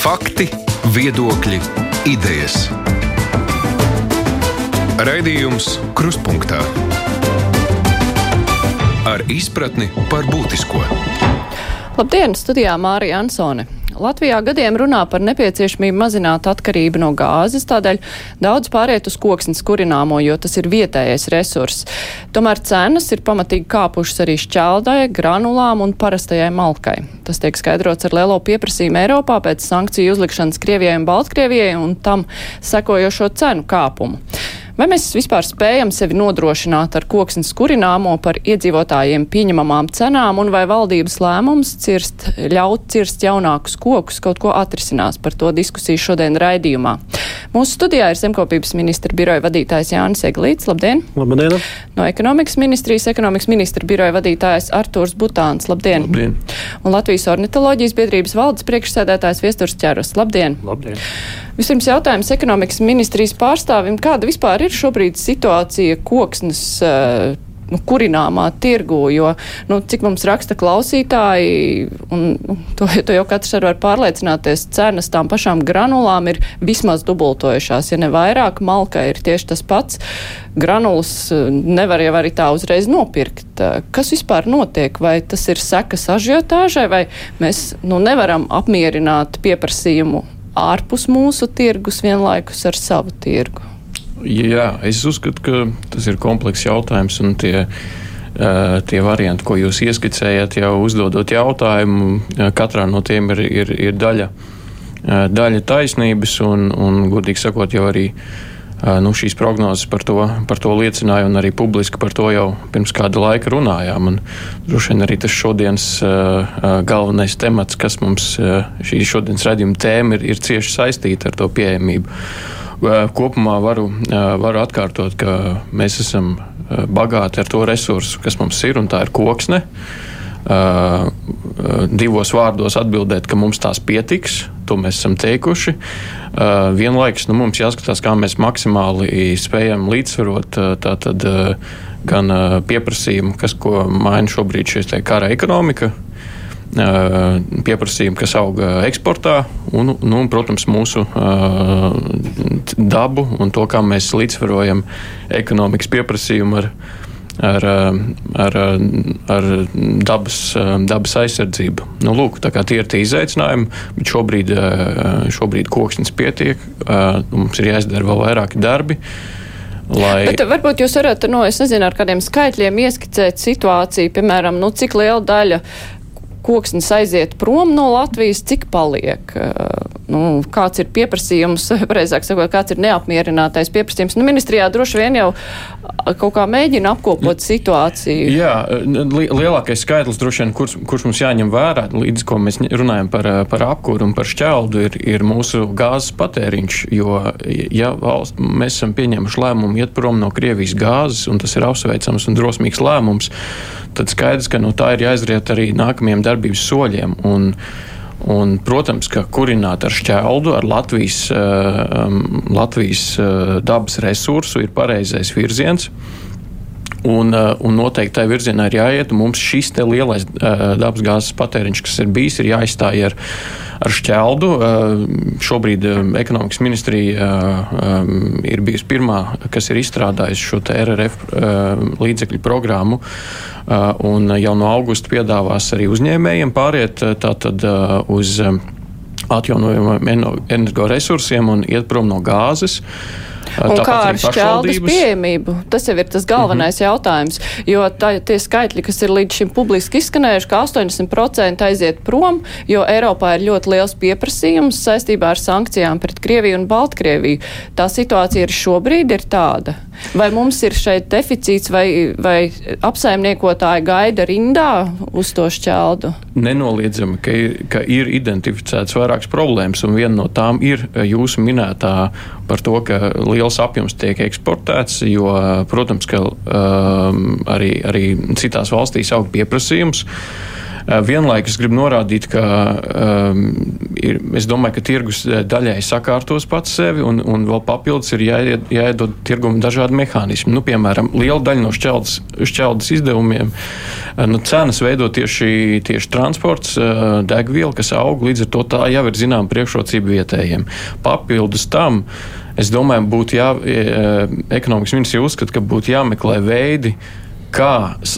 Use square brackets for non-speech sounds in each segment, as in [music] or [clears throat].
Fakti, viedokļi, idejas. Raidījums Kruspunkta ar izpratni par būtisko. Labdien, studijā Mārija Ansone. Latvijā gadiem runā par nepieciešamību mazināt atkarību no gāzes, tādēļ daudz pāriet uz koksnes kurināmo, jo tas ir vietējais resurss. Tomēr cenas ir pamatīgi kāpušas arī šķeldai, granulām un parastajai malkai. Tas tiek skaidrots ar lielo pieprasījumu Eiropā pēc sankciju uzlikšanas Krievijai un Baltkrievijai un tam sekojošo cenu kāpumu. Vai mēs vispār spējam sevi nodrošināt ar koksnes kurināmo par iedzīvotājiem pieņemamām cenām, un vai valdības lēmums cirst, ļaut cirst jaunākus kokus kaut ko atrisinās? Par to diskusiju šodien raidījumā. Mūsu studijā ir zemkopības ministra biroja vadītājs Jānis Eglīts. Labdien! Labdien! No ekonomikas ministrijas ekonomikas ministra biroja vadītājs Artūrs Butāns. Labdien! Labdien. Un Latvijas ornitoloģijas biedrības valdes priekšsēdētājs Viesturs Ķeros. Labdien! Labdien! Vispirms jautājums ekonomikas ministrijas pārstāvim, kāda vispār ir šobrīd situācija koksnes uh, nu, kurināmā tirgu, jo, nu, cik mums raksta klausītāji, un nu, to, to jau katrs var pārliecināties, cenas tām pašām granulām ir vismaz dubultojušās, ja ne vairāk, malka ir tieši tas pats. Granulas eh, nevar jau arī tā uzreiz nopirkt. Eh, kas vispār notiek? Vai tas ir sekas ažiotāžai, vai mēs nu, nevaram apmierināt pieprasījumu ārpus mūsu tirgus vienlaikus ar savu tirgu? Jā, es uzskatu, ka tas ir komplekss jautājums tie. Uh, tie varianti, ko jūs ieskicējat, jau uzdodot jautājumu, uh, katrā no tiem ir, ir, ir daļa, uh, daļa taisnības, un, un, godīgi sakot, jau arī nu, šīs prognozes par to, par to liecināja, un arī publiski par to jau pirms kāda laika runājām. Un, droši vien arī tas šodienas galvenais temats, kas mums šī šodienas redzījuma tēma ir, ir cieši saistīta ar to pieejamību. Kopumā varu, varu atkārtot, ka mēs esam bagāti ar to resursu, kas mums ir, un tā ir koksne. Uh, divos vārdos atbildēt, ka mums tās pietiks, to mēs esam teikuši. Uh, vienlaikus nu, mums jāskatās, kā mēs maksimāli spējam līdzsvarot uh, tātad, gan pieprasījumu, kas maina šobrīd šī kara ekonomika, pieprasījumu, kas auga eksportā, un, nu, un protams, mūsu dabu un to, kā mēs līdzsvarojam ekonomikas pieprasījumu ar, ar, ar, ar dabas, dabas aizsardzību. Nu, lūk, tie ir tie izaicinājumi, bet šobrīd, šobrīd koksnes pietiek, mums ir jāizdara vēl vairāki darbi. Lai... Bet varbūt jūs varat, nu, es nezinu, ar kādiem skaitļiem ieskicēt situāciju, piemēram, nu, cik liela daļa koksnes aiziet prom no Latvijas, cik paliek? Nu, kāds ir pieprasījums, [laughs] precīzāk sakot, kāds ir neapmierinātais pieprasījums? Nu, ministrijā droši vien jau kaut kā mēģina apkopot situāciju. Jā, li lielākais skaitlis droši vien, kurš, kurš mums jāņem vērā, līdz ko mēs runājam par, par apkūru un par šķeldu, ir, ir mūsu gāzes patēriņš. Jo, ja valsts, mēs esam pieņēmuši lēmumu iet prom no Krievijas gāzes, un tas ir apsveicams un drosmīgs lēmums, tad skaidrs, ka no tā ir jāizriet arī nākamajiem darbības soļiem. Un, Un, protams, ka kurināt ar šķeldu, ar Latvijas, um, Latvijas uh, dabas resursu ir pareizais virziens. Un, uh, un noteikti tajā virzienā ir jāiet. Mums šis lielais uh, dabasgāzes patēriņš, kas ir bijis, ir jāizstāj ar, ar šķeldu. Uh, šobrīd ekonomikas ministrija ir bijusi pirmā, kas ir izstrādājusi šo RRF līdzekļu programmu. Un jau no augusta piedāvās arī uzņēmējiem pāriet tātad uz atjaunojumiem energoresursiem un iet prom no gāzes. Un kā ar šķeldas pieejamību? Tas jau ir tas galvenais mm -hmm. jautājums, jo tā, tie skaitļi, kas ir līdz šim publiski izskanējuši, ka 80% aiziet prom, jo Eiropā ir ļoti liels pieprasījums saistībā ar sankcijām pret Krieviju un Baltkrieviju. Tā situācija ir šobrīd ir tāda. Vai mums ir šeit deficīts vai, vai apsaimniekotāji gaida rindā uz to šķeldu? Nenoliedzami, ka, ka ir identificēts vairākas problēmas, un viena no tām ir jūsu minētā par to, ka liels apjoms tiek eksportēts, jo, protams, ka um, arī, arī citās valstīs aug pieprasījums. Uh, vienlaikus gribu norādīt, ka um, ir, es domāju, ka tirgus daļai sakārtos pats sevi, un, un vēl papildus ir jāied, jāiedod tirgumu dažādi mehānismi. Nu, piemēram, liela daļa no šķeldas, šķeldas izdevumiem nu, cenas veido tieši, tieši transports, degviela, kas aug, līdz ar to tā jau ir zinām priekšrocība vietējiem. Papildus tam. Es domāju, būtu jā, ekonomikas ministrija uzskata, ka būtu jāmeklē veidi, kā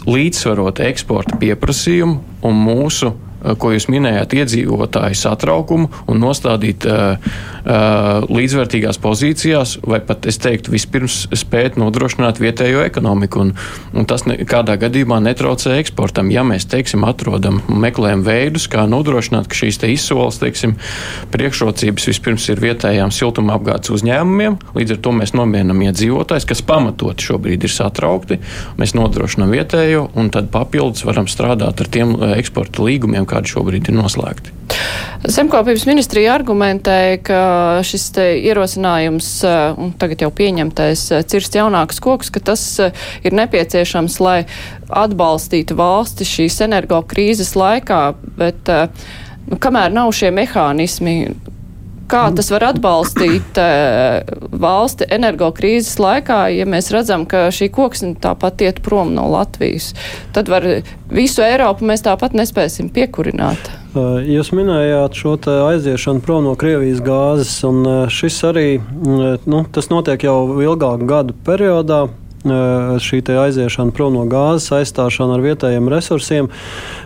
līdzsvarot eksporta pieprasījumu un mūsu Eh, ko jūs minējāt, iedzīvotāju satraukumu un nostādīt uh, līdzvērtīgās pozīcijās, vai pat es teiktu, vispirms spēt nodrošināt vietējo ekonomiku. Un, un tas nekādā gadījumā netraucē eksportam. Ja mēs, teiksim, atrodam un meklējam veidus, kā nodrošināt, ka šīs izsoles, teiksim, priekšrocības vispirms ir vietējām siltumapgādes uzņēmumiem, līdz ar to mēs nomierinam iedzīvotājs, kas pamatoti šobrīd ir satraukti. Mēs nodrošinām vietējo, un tad papildus varam strādāt ar tiem eksporta līgumiem, kādi šobrīd ir noslēgti. Zemkopības ministrija argumentēja, ka šis ierosinājums, un tagad jau pieņemtais, cirst jaunākus kokus, ka tas ir nepieciešams, lai atbalstītu valsti šīs energo krīzes laikā, bet nu, kamēr nav šie mehānismi, kā tas var atbalstīt valsti energo krīzes laikā, ja mēs redzam, ka šī koksne tāpat iet prom no Latvijas. Tad var visu Eiropu mēs tāpat nespēsim piekurināt. Jūs minējāt šo aiziešanu prom no Krievijas gāzes, un šis arī nu, notiek jau ilgāku gadu periodā. Šī aiziešana prom no gāzes, aizstāšana ar vietējiem resursiem,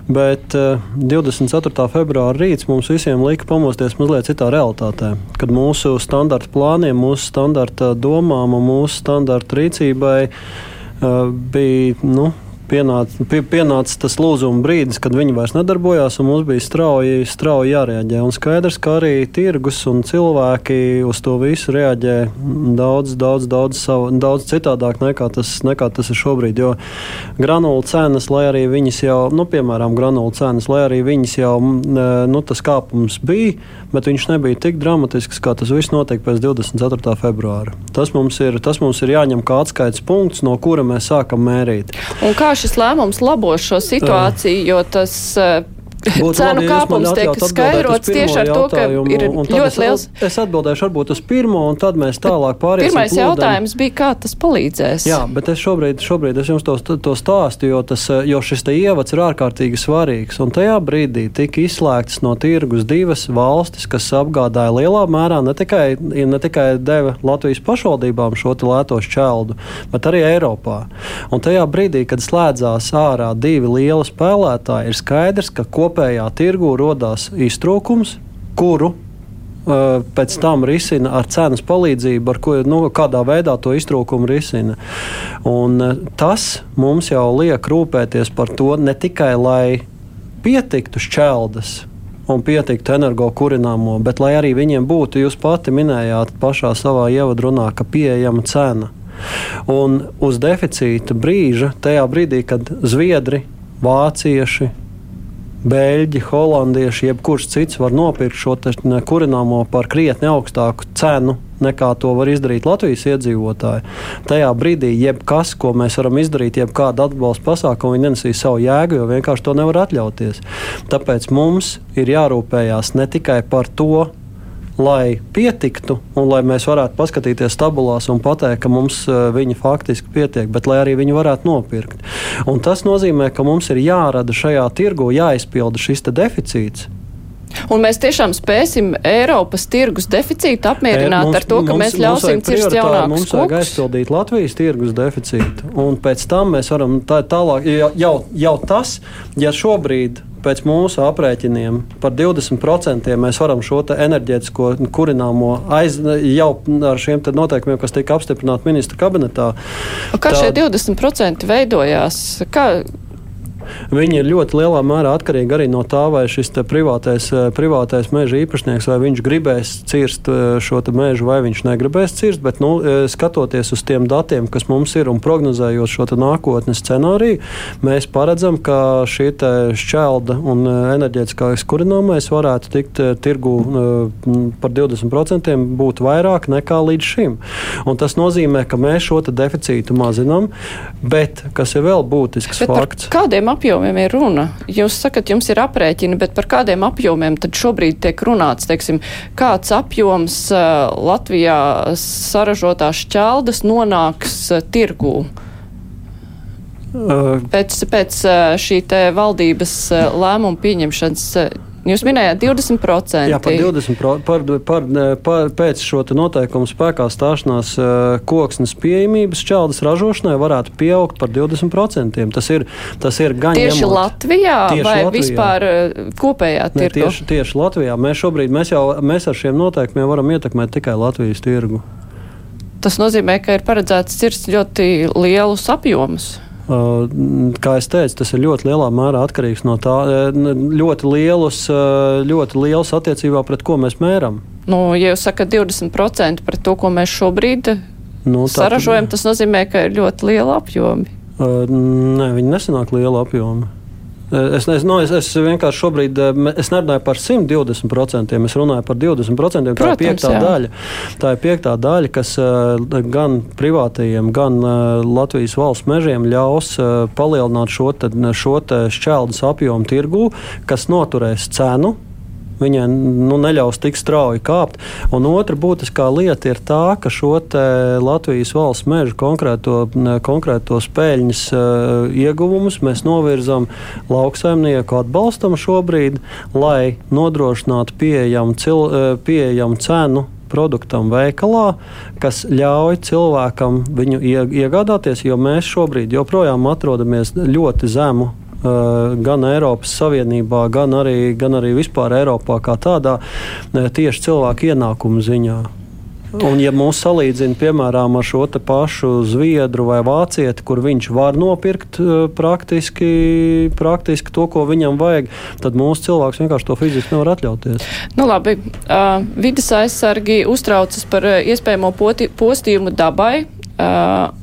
bet 24. februāra rīts mums visiem lika pamosties mazliet citā realitātē. Kad mūsu standarta plāniem, mūsu standarta domām un mūsu standarta rīcībai bija nu, pienāca, pie, pienāca tas lūzuma brīdis, kad viņi vairs nedarbojās, un mums bija strauji, strauji jārēģē. Un skaidrs, ka arī tirgus un cilvēki uz to visu reaģē daudz, daudz, daudz, savu, daudz citādāk nekā tas, nekā tas ir šobrīd. Jo granulu cenas, lai arī viņas jau, nu, piemēram, granulu cenas, lai arī viņas jau, nu, tas kāpums bija, bet viņš nebija tik dramatisks, kā tas viss notiek pēc 24. februāra. Tas mums ir, tas mums ir jāņem kā atskaites punkts, no kura mēs sākam mērīt. Un kā šis lēmums labos šo situāciju, jo tas Būtu cenu labi, kāpums tiek skaidrots tieši ar to, ka ir ļoti es, liels. Es atbildēšu varbūt uz pirmo, un tad mēs tālāk pāriesim. Pirmais plūdeni. jautājums bija, kā tas palīdzēs? Jā, bet es šobrīd, šobrīd es jums to, to stāstu, jo, tas, jo šis te ievads ir ārkārtīgi svarīgs. Un tajā brīdī tika izslēgtas no tirgus divas valstis, kas apgādāja lielā mērā ne tikai, ne tikai deva Latvijas pašvaldībām šo lēto šķeldu, bet arī Eiropā. Un tajā brīdī, kad slēdzās ārā divi lieli spēlētāji, ir skaidrs, ka kopā kopējā tirgu radās iztrūkums, kuru uh, pēc tam risina ar cenas palīdzību, ar ko, nu, kādā veidā to iztrūkumu risina. Un, uh, tas mums jau liek rūpēties par to ne tikai, lai pietiktu šķeldas. Un pietiktu energo kurināmo, bet lai arī viņiem būtu, jūs pati minējāt pašā savā ievadrunā, ka pieejama cena. Un uz deficīta brīža, tajā brīdī, kad Zviedri, Vācieši, Beļģi, Holandieši, jebkurš cits var nopirkt šo kurināmo par krietni augstāku cenu nekā to var izdarīt Latvijas iedzīvotāji. Tajā brīdī, jebkas, ko mēs varam izdarīt, jebkāda atbalsta pasākuma, nenesīs savu jēgu, jo vienkārši to nevar atļauties. Tāpēc mums ir jārūpējās ne tikai par to, lai pietiktu un lai mēs varētu paskatīties tabulās un pateikt, ka mums eh, viņi faktiski pietiek, bet lai arī viņi varētu nopirkt. Un tas nozīmē, ka mums ir jārada šajā tirgu, jāizpilda šis deficīts. Un mēs tiešām spēsim Eiropas tirgus deficītu apmierināt e, mums, ar to, ka mums, mēs ļausim cirst jaunākus Mums vajag aizpildīt Latvijas tirgus deficītu. Un pēc tam mēs varam tā, tālāk, jau, jau tas, ja šobrīd pēc mūsu aprēķiniem par 20% mēs varam šo enerģētisko kurināmo aiz, jau ar šiem noteikumiem, kas tika apstiprināti ministra kabinetā. Kā tā, šie 20% veidojās? Kā, Viņi ir ļoti lielā mērā atkarīgi arī no tā, vai šis privātais, eh, privātais meža īpašnieks vai viņš gribēs cirst eh, šo mežu vai viņš negribēs cirst. Bet, nu, eh, skatoties uz tiem datiem, kas mums ir un prognozējot šo nākotnes scenāriju, mēs paredzam, ka šī šķelda un enerģētiskais kurināmais varētu tikt tirgu par 20% būt vairāk nekā līdz šim. Un tas nozīmē, ka mēs šo deficītu mazinām, bet kas ir vēl būtisks bet fakts. Kādiem apjomiem ir runa? Jūs sakat, jums ir aprēķini, bet par kādiem apjomiem tad šobrīd tiek runāts? Teiksim, kāds apjoms uh, Latvijā saražotās šķeldas nonāks uh, tirgū? Pēc, pēc šī valdības lēmuma pieņemšanas Jūs minējāt 20%. Jā, par 20%. Par, par, par, pēc šo noteikumu spēkā stāšanās koksnes pieejamības šķeldas ražošanai varētu pieaugt par 20%. Tas ir, tas ir gan tieši ņemot, Latvijā tieši vai Latvijā. vispār kopējā tirgu? Tieši, tieši Latvijā. Mēs šobrīd mēs jau mēs ar šiem noteikumiem varam ietekmēt tikai Latvijas tirgu. Tas nozīmē, ka ir paredzēts cirst ļoti lielus apjomus. Kā jau teicu, tas ir ļoti lielā mērā atkarīgs no tā, ļoti lielus, ļoti liels attiecībā pret ko mēs mēram. Nu, ja jūs sakat 20% pret to, ko mēs šobrīd nu, saražojam, tas nozīmē, ka ir ļoti liela apjomi. Nē, viņi nesanāk liela apjoma. Es, es, no, es, es vienkārši šobrīd eh, es nerunāju par 120%, es runāju par 20%. Protams, tā ir piektā jā. daļa. Tā ir piektā daļa, kas eh, gan privātajiem, gan eh, Latvijas valsts mežiem ļaus palielināt šo, te, šo te šķeldes apjomu tirgū, kas noturēs cenu viņai nu, neļaus tik strauji kāpt. Un otra būtiskā lieta ir tā, ka šo Latvijas valsts meža konkrēto, konkrēto spēļņas uh, ieguvumus mēs novirzam lauksaimnieku atbalstam šobrīd, lai nodrošinātu pieejamu, cil, uh, pieejamu cenu produktam veikalā, kas ļauj cilvēkam viņu iegādāties, jo mēs šobrīd joprojām atrodamies ļoti zemu Eh, gan Eiropas Savienībā, gan arī, gan arī vispār Eiropā kā tādā, eh, tieši cilvēku ienākumu ziņā. Un, ja mūs salīdzina piemēram ar šo pašu zviedru vai vācieti, kur viņš var nopirkt eh, praktiski, praktiski to, ko viņam vajag, tad mūsu cilvēks vienkārši to fiziski nevar atļauties. Nu, labi, uh, vidas aizsargi uztraucas par iespējamo poti, postījumu dabai. Uh,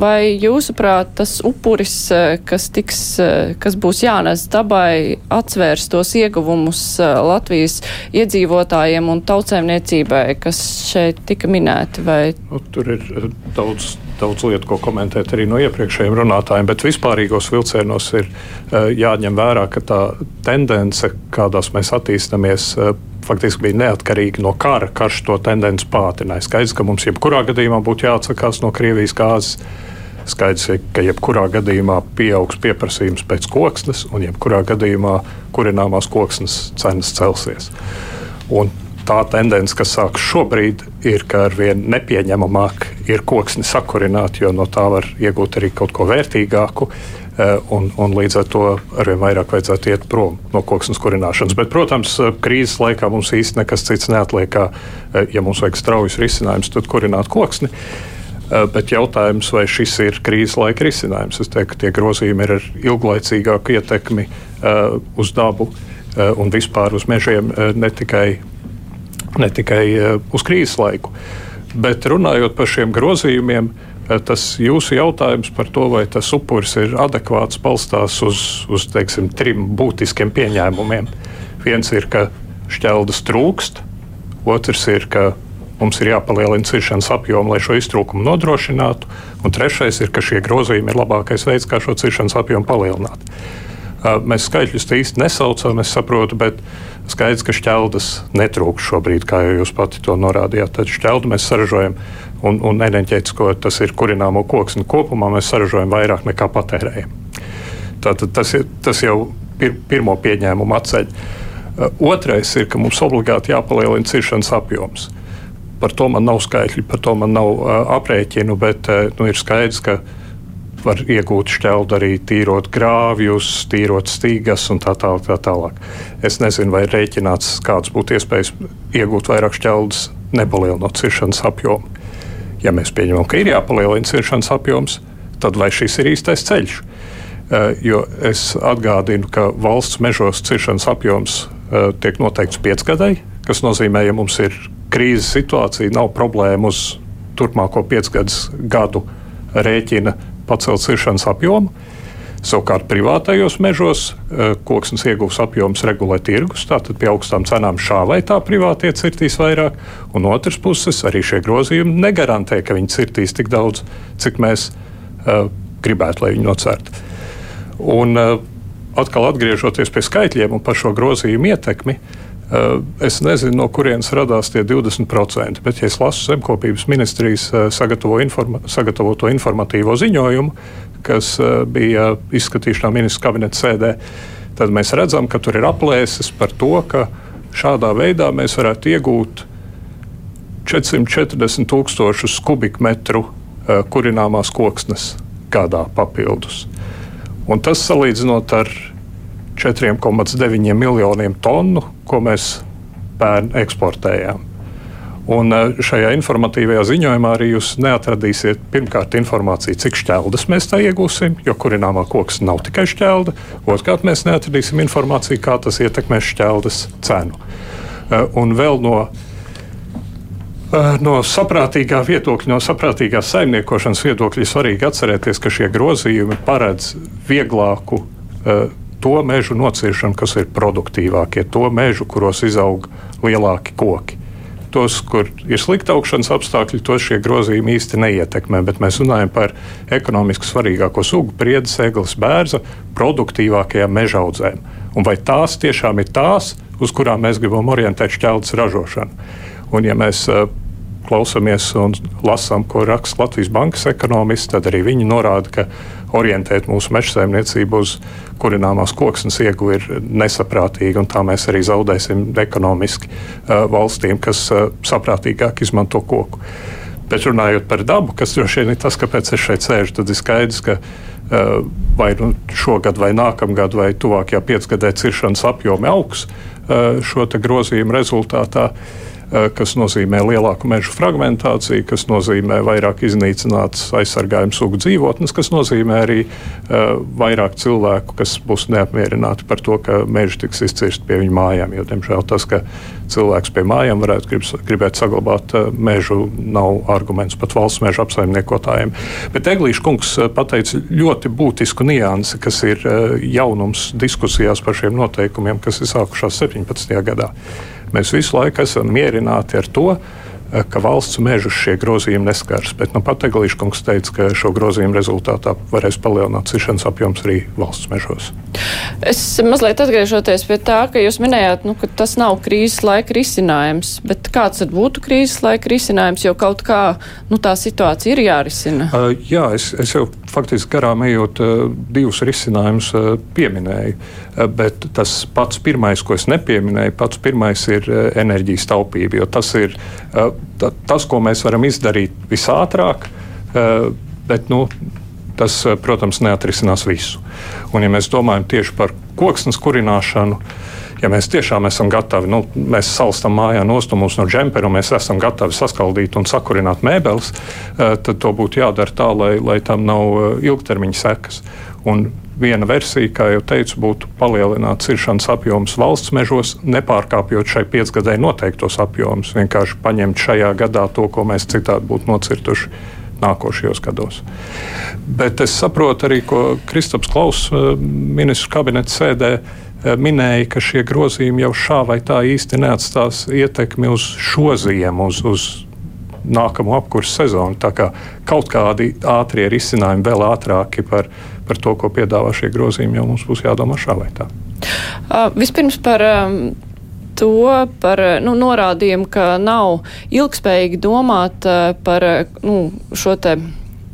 Vai jūsuprāt, tas upuris, eh, kas, tiks, eh, kas būs jānes dabai, atsvērs tos ieguvumus eh, Latvijas iedzīvotājiem un tautsēmniecībai, kas šeit tika minēti? Vai... Nu, tur ir daudz, daudz lietu, ko komentēt arī no iepriekšējiem runātājiem, bet vispārīgos vilcienos ir jāņem vērā, ka tā tendence, kādās mēs attīstamies, faktiski bija neatkarīga no kara. Karš to tendenci pātrināja. Skaidrs, ka mums jebkurā gadījumā būtu jāatsakās no Krievijas gāzes. Skaidrs, ka jebkurā gadījumā pieaugs pieprasījums pēc koksnes, un jebkurā gadījumā kurināmās koksnes cenas celsies. Un tā tendence, kas sākas šobrīd, ir, ka ar vien nepieņemamāk ir koksni sakurināt, jo no tā var iegūt arī kaut ko vērtīgāku. Eh, un, un līdz ar to arvien vairāk vajadzētu iet prom no koksnes kurināšanas. Bet, protams, eh, krīzes laikā mums īstenībā nekas cits neatliek, kā, eh, ja mums vajag straujas risinājumus, tad kurināt koksni. Bet jautājums, vai šis ir krīzes laika risinājums? Es teiktu, ka tie grozījumi ir ar ilglaicīgāku ietekmi uz dabu un vispār uz mežiem, ne tikai, ne tikai uz krīzes laiku. Bet runājot par šiem grozījumiem, uh, tas jūsu jautājums par to, vai tas upuris ir adekvāts, balstās uz, uz teiksim, trim būtiskiem pieņēmumiem. Viens ir, ka šķeldas trūkst, otrs ir, ka mums ir jāpalielina ciršanas apjomu, lai šo iztrūkumu nodrošinātu, un trešais ir, ka šie grozījumi ir labākais veids, kā šo ciršanas apjomu palielināt. Mēs skaitļus īsti nesaucam, es saprotu, bet skaidrs, ka šķeldas netrūkst šobrīd, kā jūs pati to norādījāt. Tad šķeldu mēs saražojam un, un enerģētisko, tas ir kurināmo koksni kopumā, mēs saražojam vairāk nekā patērējam. Tātad tas, ir, tas jau ir pirmo pieņēmumu atceļ. Otrais ir, ka mums obligāti jāpalielina ciršanas apjoms. Par to man nav skaitļi, par to man nav uh, aprēķinu, bet uh, nu, ir skaidrs, ka var iegūt šķeldu arī tīrot grāvjus, tīrot stīgas un tā tālāk. Tā tālāk. Es nezinu, vai rēķināts, kādas būtu iespējas iegūt vairāk šķeldas, nepalielinot ciršanas apjomu ja mēs pieņemam, ka ir jāpalielina ciršanas apjoms, tad vai šis ir īstais ceļš? Uh, jo es atgādinu, ka valsts mežos ciršanas apjoms uh, tiek noteikts piecgadai, kas nozīmē, ja mums ir krīzes situācija, nav problēma uz turpmāko piecgadus gadu rēķina pacelt ciršanas apjomu. Savukārt privātajos mežos eh, koksnes iegūs apjoms regulē tirgus, tātad pie augstām cenām šā vai tā privātie cirtīs vairāk, un otrs puses arī šie grozījumi negarantē, ka viņi cirtīs tik daudz, cik mēs uh, gribētu, lai viņi nocērtu. Un atkal atgriežoties pie skaitļiem un par šo grozījumu ietekmi, es nezinu, no kurienes radās tie 20%, bet, ja es lasu zemkopības ministrijas sagatavo informa sagatavoto informatīvo ziņojumu, kas bija izskatīšanā ministra kabineta sēdē, tad mēs redzam, ka tur ir aplēses par to, ka šādā veidā mēs varētu iegūt 440 tūkstošus kubikmetru kurināmās koksnes gadā papildus. Un tas salīdzinot ar 4,9 miljoniem tonu, ko mēs pērn eksportējām. Un e, šajā informatīvajā ziņojumā arī jūs neatradīsiet pirmkārt informāciju, cik šķeldas mēs tā iegūsim, jo kurināmā koks nav tikai šķelda. Otrkārt, mēs neatradīsim informāciju, kā tas ietekmēs šķeldas cenu. E, un vēl no Eh, no saprātīgā viedokļa, no saprātīgās saimniekošanas viedokļa svarīgi atcerēties, ka šie grozījumi paredz vieglāku to mežu nociršanu, kas ir produktīvākie, to mežu, kuros izaug lielāki koki. Tos, kur ir slikta augšanas apstākļi, tos šie grozījumi īsti neietekmē. Bet mēs runājam par ekonomiski svarīgāko sugu, priedes, eglis, bērza, produktīvākajām meža audzēm. Un vai tās tiešām ir tās, uz kurām mēs gribam orientēt šķeldes ražošanu? Un, ja mēs uh, klausamies un lasām, ko raksta Latvijas bankas ekonomisti, tad arī viņi norāda, ka orientēt mūsu meža saimniecību uz kurināmās koksnes ieguvi ir nesaprātīgi, un tā mēs arī zaudēsim ekonomiski uh, valstīm, kas uh, saprātīgāk izmanto koku. Bet runājot par dabu, kas droši vien ir tas, kāpēc es šeit sēžu, tad ir skaidrs, ka uh, vai nu šogad, vai nākamgad, vai tuvākajā piecgadē ciršanas apjomi augs uh, šo grozījumu rezultātā. Uh, kas nozīmē lielāku mežu fragmentāciju, kas nozīmē vairāk iznīcinātas aizsargājuma sugu dzīvotnes, kas nozīmē arī uh, vairāk cilvēku, kas būs neapmierināti par to, ka meži tiks izcirsti pie viņu mājām. Jo, diemžēl tas, ka cilvēks pie mājām varētu grib, gribēt saglabāt uh, mežu, nav arguments pat valsts meža apsaimniekotājiem. Bet Eglīša kungs pateica ļoti būtisku niansi, kas ir uh, jaunums diskusijās par šiem noteikumiem, kas ir sākušās 17. gadā. Mēs visu laiku esam mierināti ar to, ka valsts mežus šie grozījumi neskars. Bet nu, pat Eglīša kungs teica, ka šo grozījumu rezultātā varēs palielināt cišanas apjoms arī valsts mežos. Es mazliet atgriežoties pie tā, ka jūs minējāt, nu, ka tas nav krīzes laika risinājums, bet kāds tad būtu krīzes laika risinājums, jo kaut kā nu, tā situācija ir jārisina? Uh, jā, es, es jau faktiski garām ejot uh, divus risinājumus uh, pieminēju, uh, bet tas pats pirmais, ko es nepieminēju, pats pirmais ir uh, enerģijas taupība, jo tas ir uh, tas, ko mēs varam izdarīt visātrāk, eh, bet nu, tas, eh, protams, neatrisinās visu. Un, ja mēs domājam tieši par koksnes kurināšanu, ja mēs tiešām esam gatavi, nu, mēs salstam mājā nostumus no džempera, un mēs esam gatavi saskaldīt un sakurināt mēbeles, eh, tad to būtu jādara tā, lai, lai tam nav ilgtermiņa sekas. Un Viena versija, kā jau teicu, būtu palielināt ciršanas apjomus valsts mežos, nepārkāpjot šai piecgadēji noteiktos apjomus. Vienkārši paņemt šajā gadā to, ko mēs citādi būtu nocirtuši nākošajos gados. Bet es saprotu arī, ko Kristaps Klauss, eh, ministrs kabineta sēdē, eh, minēja, ka šie grozījumi jau šā vai tā īsti neatstās ietekmi uz šo ziemu, uz, uz nākamo apkursu sezonu. Tā kā kaut kādi ātrie risinājumi, vēl ātrāki par par to, ko piedāvā šie grozījumi, jau mums būs jādomā šā vai tā. Uh, vispirms par um, to, par nu, norādījumu, ka nav ilgspējīgi domāt uh, par nu, šo te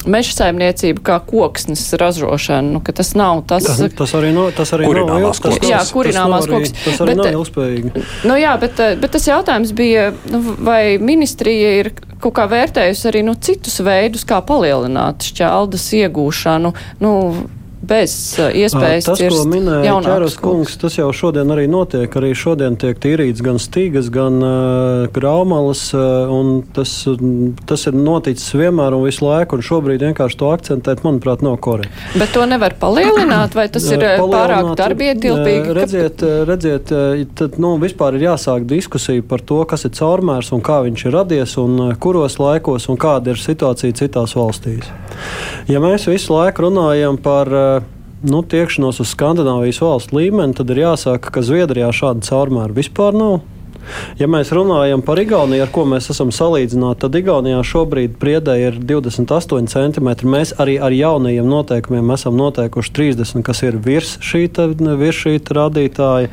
meža saimniecību kā koksnes ražošanu, nu, ka tas nav tas. Tas, tas arī, no, tas arī nav ilgspējīgi. Jā, kurināmās koks. Tas arī bet, nav ilgspējīgi. Nu, jā, bet, bet tas jautājums bija, nu, vai ministrija ir kaut kā vērtējusi arī nu, citus veidus, kā palielināt šķeldas iegūšanu. Nu, bez uh, iespējas tas, ko minēja Čēras kungs, tas jau šodien arī notiek. Arī šodien tiek tīrīts gan stīgas, gan uh, graumalas, uh, tas, tas ir noticis vienmēr un visu laiku, un šobrīd vienkārši to akcentēt, manuprāt, nav korekti. Bet to nevar palielināt, vai tas ir [clears throat] pārāk darbietilpīgi? Redziet, redziet tad, nu, vispār ir jāsāk diskusija par to, kas ir caurmērs un kā viņš ir radies un kuros laikos un kāda ir situācija citās valstīs. Ja mēs visu laiku runājam par nu, tiekšanos uz Skandinavijas valstu līmeni, tad ir jāsaka, ka Zviedrijā šāda caurmēra vispār nav. Ja mēs runājam par Igauniju, ar ko mēs esam salīdzināti, tad Igaunijā šobrīd priedē ir 28 cm. Mēs arī ar jaunajiem noteikumiem esam noteikuši 30, kas ir virs šī, virs šī rādītāja.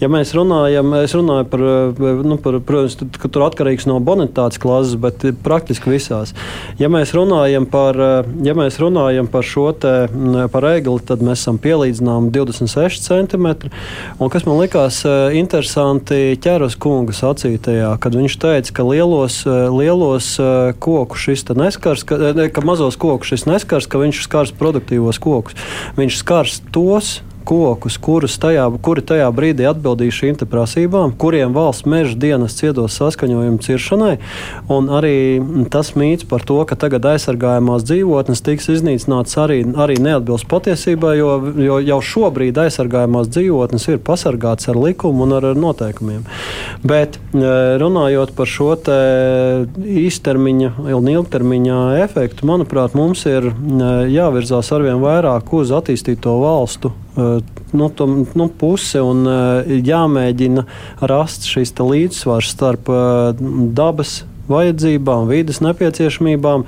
Ja mēs runājam, es runāju par, nu, par protams, ka tur atkarīgs no bonitātes klases, bet praktiski visās. Ja mēs runājam par, ja mēs runājam par šo te, par egli, tad mēs esam pielīdzināmi 26 cm. Un kas man likās eh, interesanti ķeras kunga sacītajā, kad viņš teica, ka lielos, eh, lielos eh, kokus šis neskars, ka, ne, ka mazos kokus šis neskars, ka viņš skars produktīvos kokus. Viņš skars tos kokus, kurus tajā, kuri tajā brīdī atbildīs šīm prasībām, kuriem valsts meža dienas ciedos saskaņojumu ciršanai. Un arī tas mīts par to, ka tagad aizsargājamās dzīvotnes tiks iznīcinātas arī, arī neatbilst patiesībai, jo, jo jau šobrīd aizsargājamās dzīvotnes ir pasargātas ar likumu un ar, ar noteikumiem. Bet e, runājot par šo īstermiņa un ilgtermiņa efektu, manuprāt, mums ir e, jāvirzās arvien vairāk uz attīstīto valstu nu, to, nu, puse un jāmēģina rast šis līdzsvars starp dabas vajadzībām, vidas nepieciešamībām,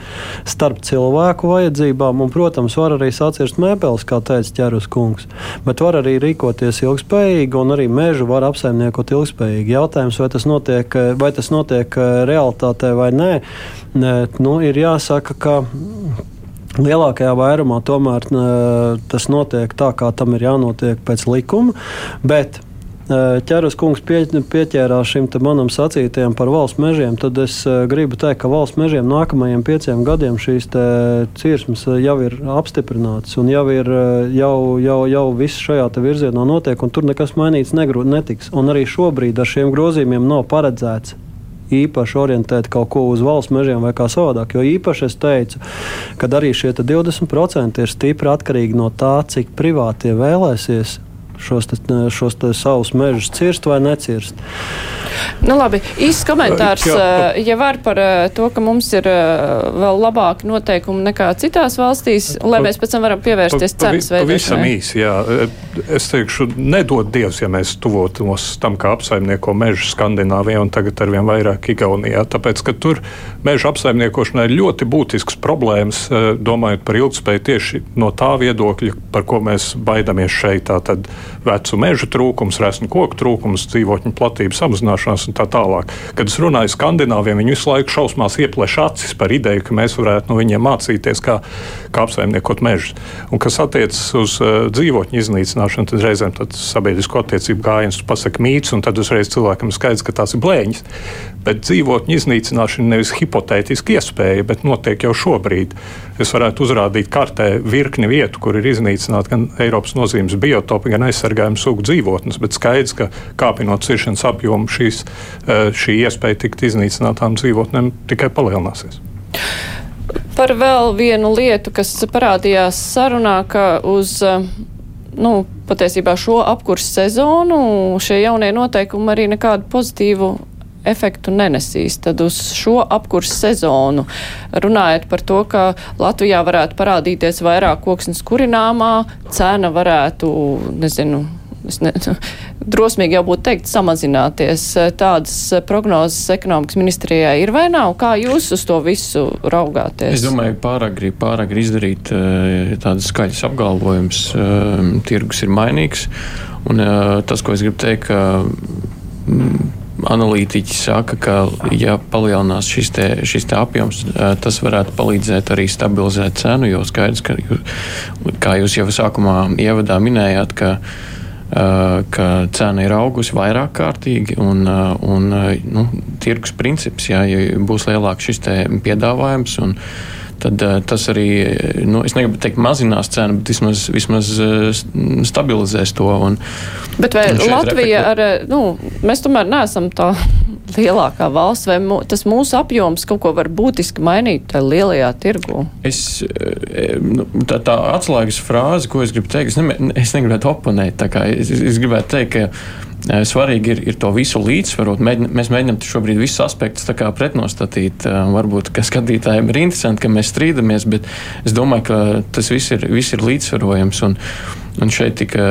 starp cilvēku vajadzībām. Un, protams, var arī sacirst mēbeles, kā teica ķerus kungs. Bet var arī rīkoties ilgspējīgi, un arī mežu var apsaimniekot ilgspējīgi. Jautājums, vai tas notiek, vai tas notiek realitātē vai nē, nu, ir jāsaka, ka Lielākajā vairumā tomēr tas notiek tā, kā tam ir jānotiek pēc likuma. Bet ķeras kungs pie, pieķērās šim manam sacītajam par valsts mežiem, tad es gribu teikt, ka valsts mežiem nākamajiem pieciem gadiem šīs cirsmas jau ir apstiprinātas un jau ir jau, jau, jau viss šajā virzienā notiek, un tur nekas mainīts negru, netiks. Un arī šobrīd ar šiem grozījumiem nav paredzēts īpaši orientēt kaut ko uz valsts mežiem vai kā savādāk. Jo īpaši es teicu, ka arī šie 20% ir stipri atkarīgi no tā, cik privātie vēlēsies šos, te, šos te savus mežus cirst vai necirst. Nu, labi, īsts komentārs, eh, ja var par eh, to, ka mums ir eh, vēl labāki noteikumi nekā citās valstīs, lai mēs pēc tam varam pievērsties pa, cenas veidot. Pavisam īsi, jā. Es teikšu, nedod Dievs, ja mēs tuvotos tam, kā apsaimnieko mežu Skandināvijā un tagad arvien vairāk Igaunijā. Tāpēc, ka tur meža apsaimniekošanai ir ļoti būtisks problēmas, domājot par ilgspēju tieši no tā viedokļa, par ko mēs baidamies šeit. Tātad vecu mežu trūkums, resnu koku trūkums, dzīvotņu platību samazināšanās un tā tālāk. Kad es runāju skandināviem, viņi visu laiku šausmās ieplēš acis par ideju, ka mēs varētu no viņiem mācīties, kā, kā apsaimniekot mežus. Un kas attiecas uz uh, dzīvotņu iznīcināšanu, tad reizēm sabiedrisko attiecību gājiens pasaka mīts, un tad uzreiz cilvēkam skaidrs, ka tās ir blēņas. Bet dzīvotņu iznīcināšana nevis hipotētiski iespēja, bet notiek jau šobrīd. Es varētu uzrādīt kartē virkni vietu, kur ir iznīcināti gan Eiropas nozīmes biotopi, gan aizsargājumi sugu dzīvotnes, bet skaidrs, ka kāpinot ciršanas apjomu šīs Eh, šī iespēja tikt iznīcinātām dzīvotnēm tikai palielināsies. Par vēl vienu lietu, kas parādījās sarunā, ka uz eh, nu, patiesībā šo apkursu sezonu šie jaunie noteikumi arī nekādu pozitīvu efektu nenesīs. Tad uz šo apkursu sezonu runājot par to, ka Latvijā varētu parādīties vairāk koksnes kurināmā, cena varētu, nezinu, ne, [laughs] drosmīgi jau būtu teikt, samazināties. Tādas prognozes ekonomikas ministrijā ir vai nav? Kā jūs uz to visu raugāties? Es domāju, pārāk grib, pārāk grib izdarīt eh, tādas skaļas apgalvojumus. Eh, tirgus ir mainīgs. Un eh, tas, ko es gribu teikt, ka mm, analītiķi saka, ka, ja palielinās šis, te, šis te apjoms, tas varētu palīdzēt arī stabilizēt cenu. Jo skaidrs, ka, kā jūs jau sākumā ievadā minējāt, ka ka cena ir augusi vairāk kārtīgi un, un nu, tirgus princips, jā, ja būs lielāks šis piedāvājums. Un, tad uh, tas arī, nu, es negribu teikt, mazinās cenu, bet vismaz, vismaz uh, stabilizēs to. Un, bet vai Latvija reflektu... ar, nu, mēs tomēr neesam tā [laughs] lielākā valsts, vai mū, tas mūsu apjoms kaut ko var būtiski mainīt tajā lielajā tirgu? Es, nu, tā, tā atslēgas frāze, ko es gribu teikt, es, ne, es negribētu oponēt. Es, es gribētu teikt, ka Svarīgi ir, ir to visu līdzsvarot. Mēģin, mēs mēģinām šobrīd visus aspektus pretnostatīt. Varbūt, ka skatītājiem ir interesanti, ka mēs strīdamies, bet es domāju, ka tas viss ir, viss ir līdzsvarojams. Un, un šeit tika